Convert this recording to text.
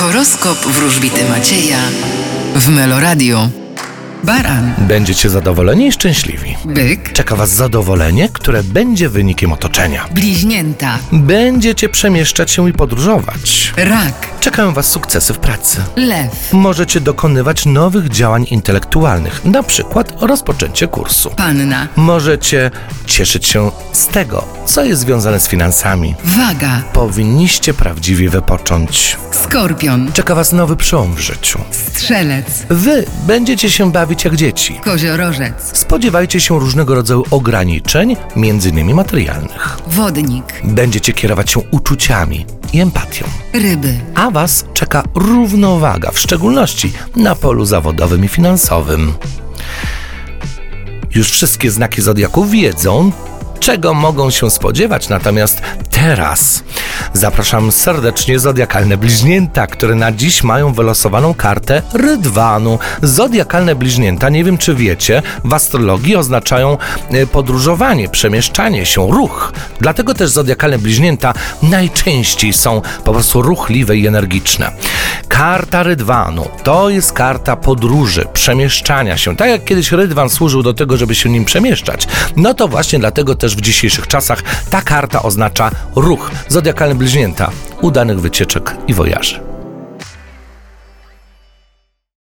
Horoskop wróżbity Macieja w Meloradio. Baran, Będziecie zadowoleni i szczęśliwi. byk, Czeka Was zadowolenie, które będzie wynikiem otoczenia. bliźnięta, Będziecie przemieszczać się i podróżować. rak, Czekają Was sukcesy w pracy. lew, Możecie dokonywać nowych działań intelektualnych, na przykład rozpoczęcie kursu. panna, Możecie cieszyć się z tego, co jest związane z finansami. waga, Powinniście prawdziwie wypocząć. skorpion, Czeka Was nowy przełom w życiu. strzelec, Wy będziecie się bawić jak dzieci. koziorożec, Spodziewajcie się różnego rodzaju ograniczeń, m.in. materialnych. wodnik, Będziecie kierować się uczuciami i empatią. Ryby, A Was czeka równowaga, w szczególności na polu zawodowym i finansowym. Już wszystkie znaki zodiaku wiedzą, czego mogą się spodziewać, natomiast teraz zapraszam serdecznie zodiakalne bliźnięta, które na dziś mają wylosowaną kartę rydwanu. Zodiakalne bliźnięta, nie wiem czy wiecie, w astrologii oznaczają e, podróżowanie, przemieszczanie się, ruch. Dlatego też zodiakalne bliźnięta najczęściej są po prostu ruchliwe i energiczne. Karta rydwanu to jest karta podróży, przemieszczania się. Tak jak kiedyś rydwan służył do tego, żeby się nim przemieszczać, no to właśnie dlatego też w dzisiejszych czasach ta karta oznacza ruch. Zodiakalne bliźnięta, udanych wycieczek i wojaży.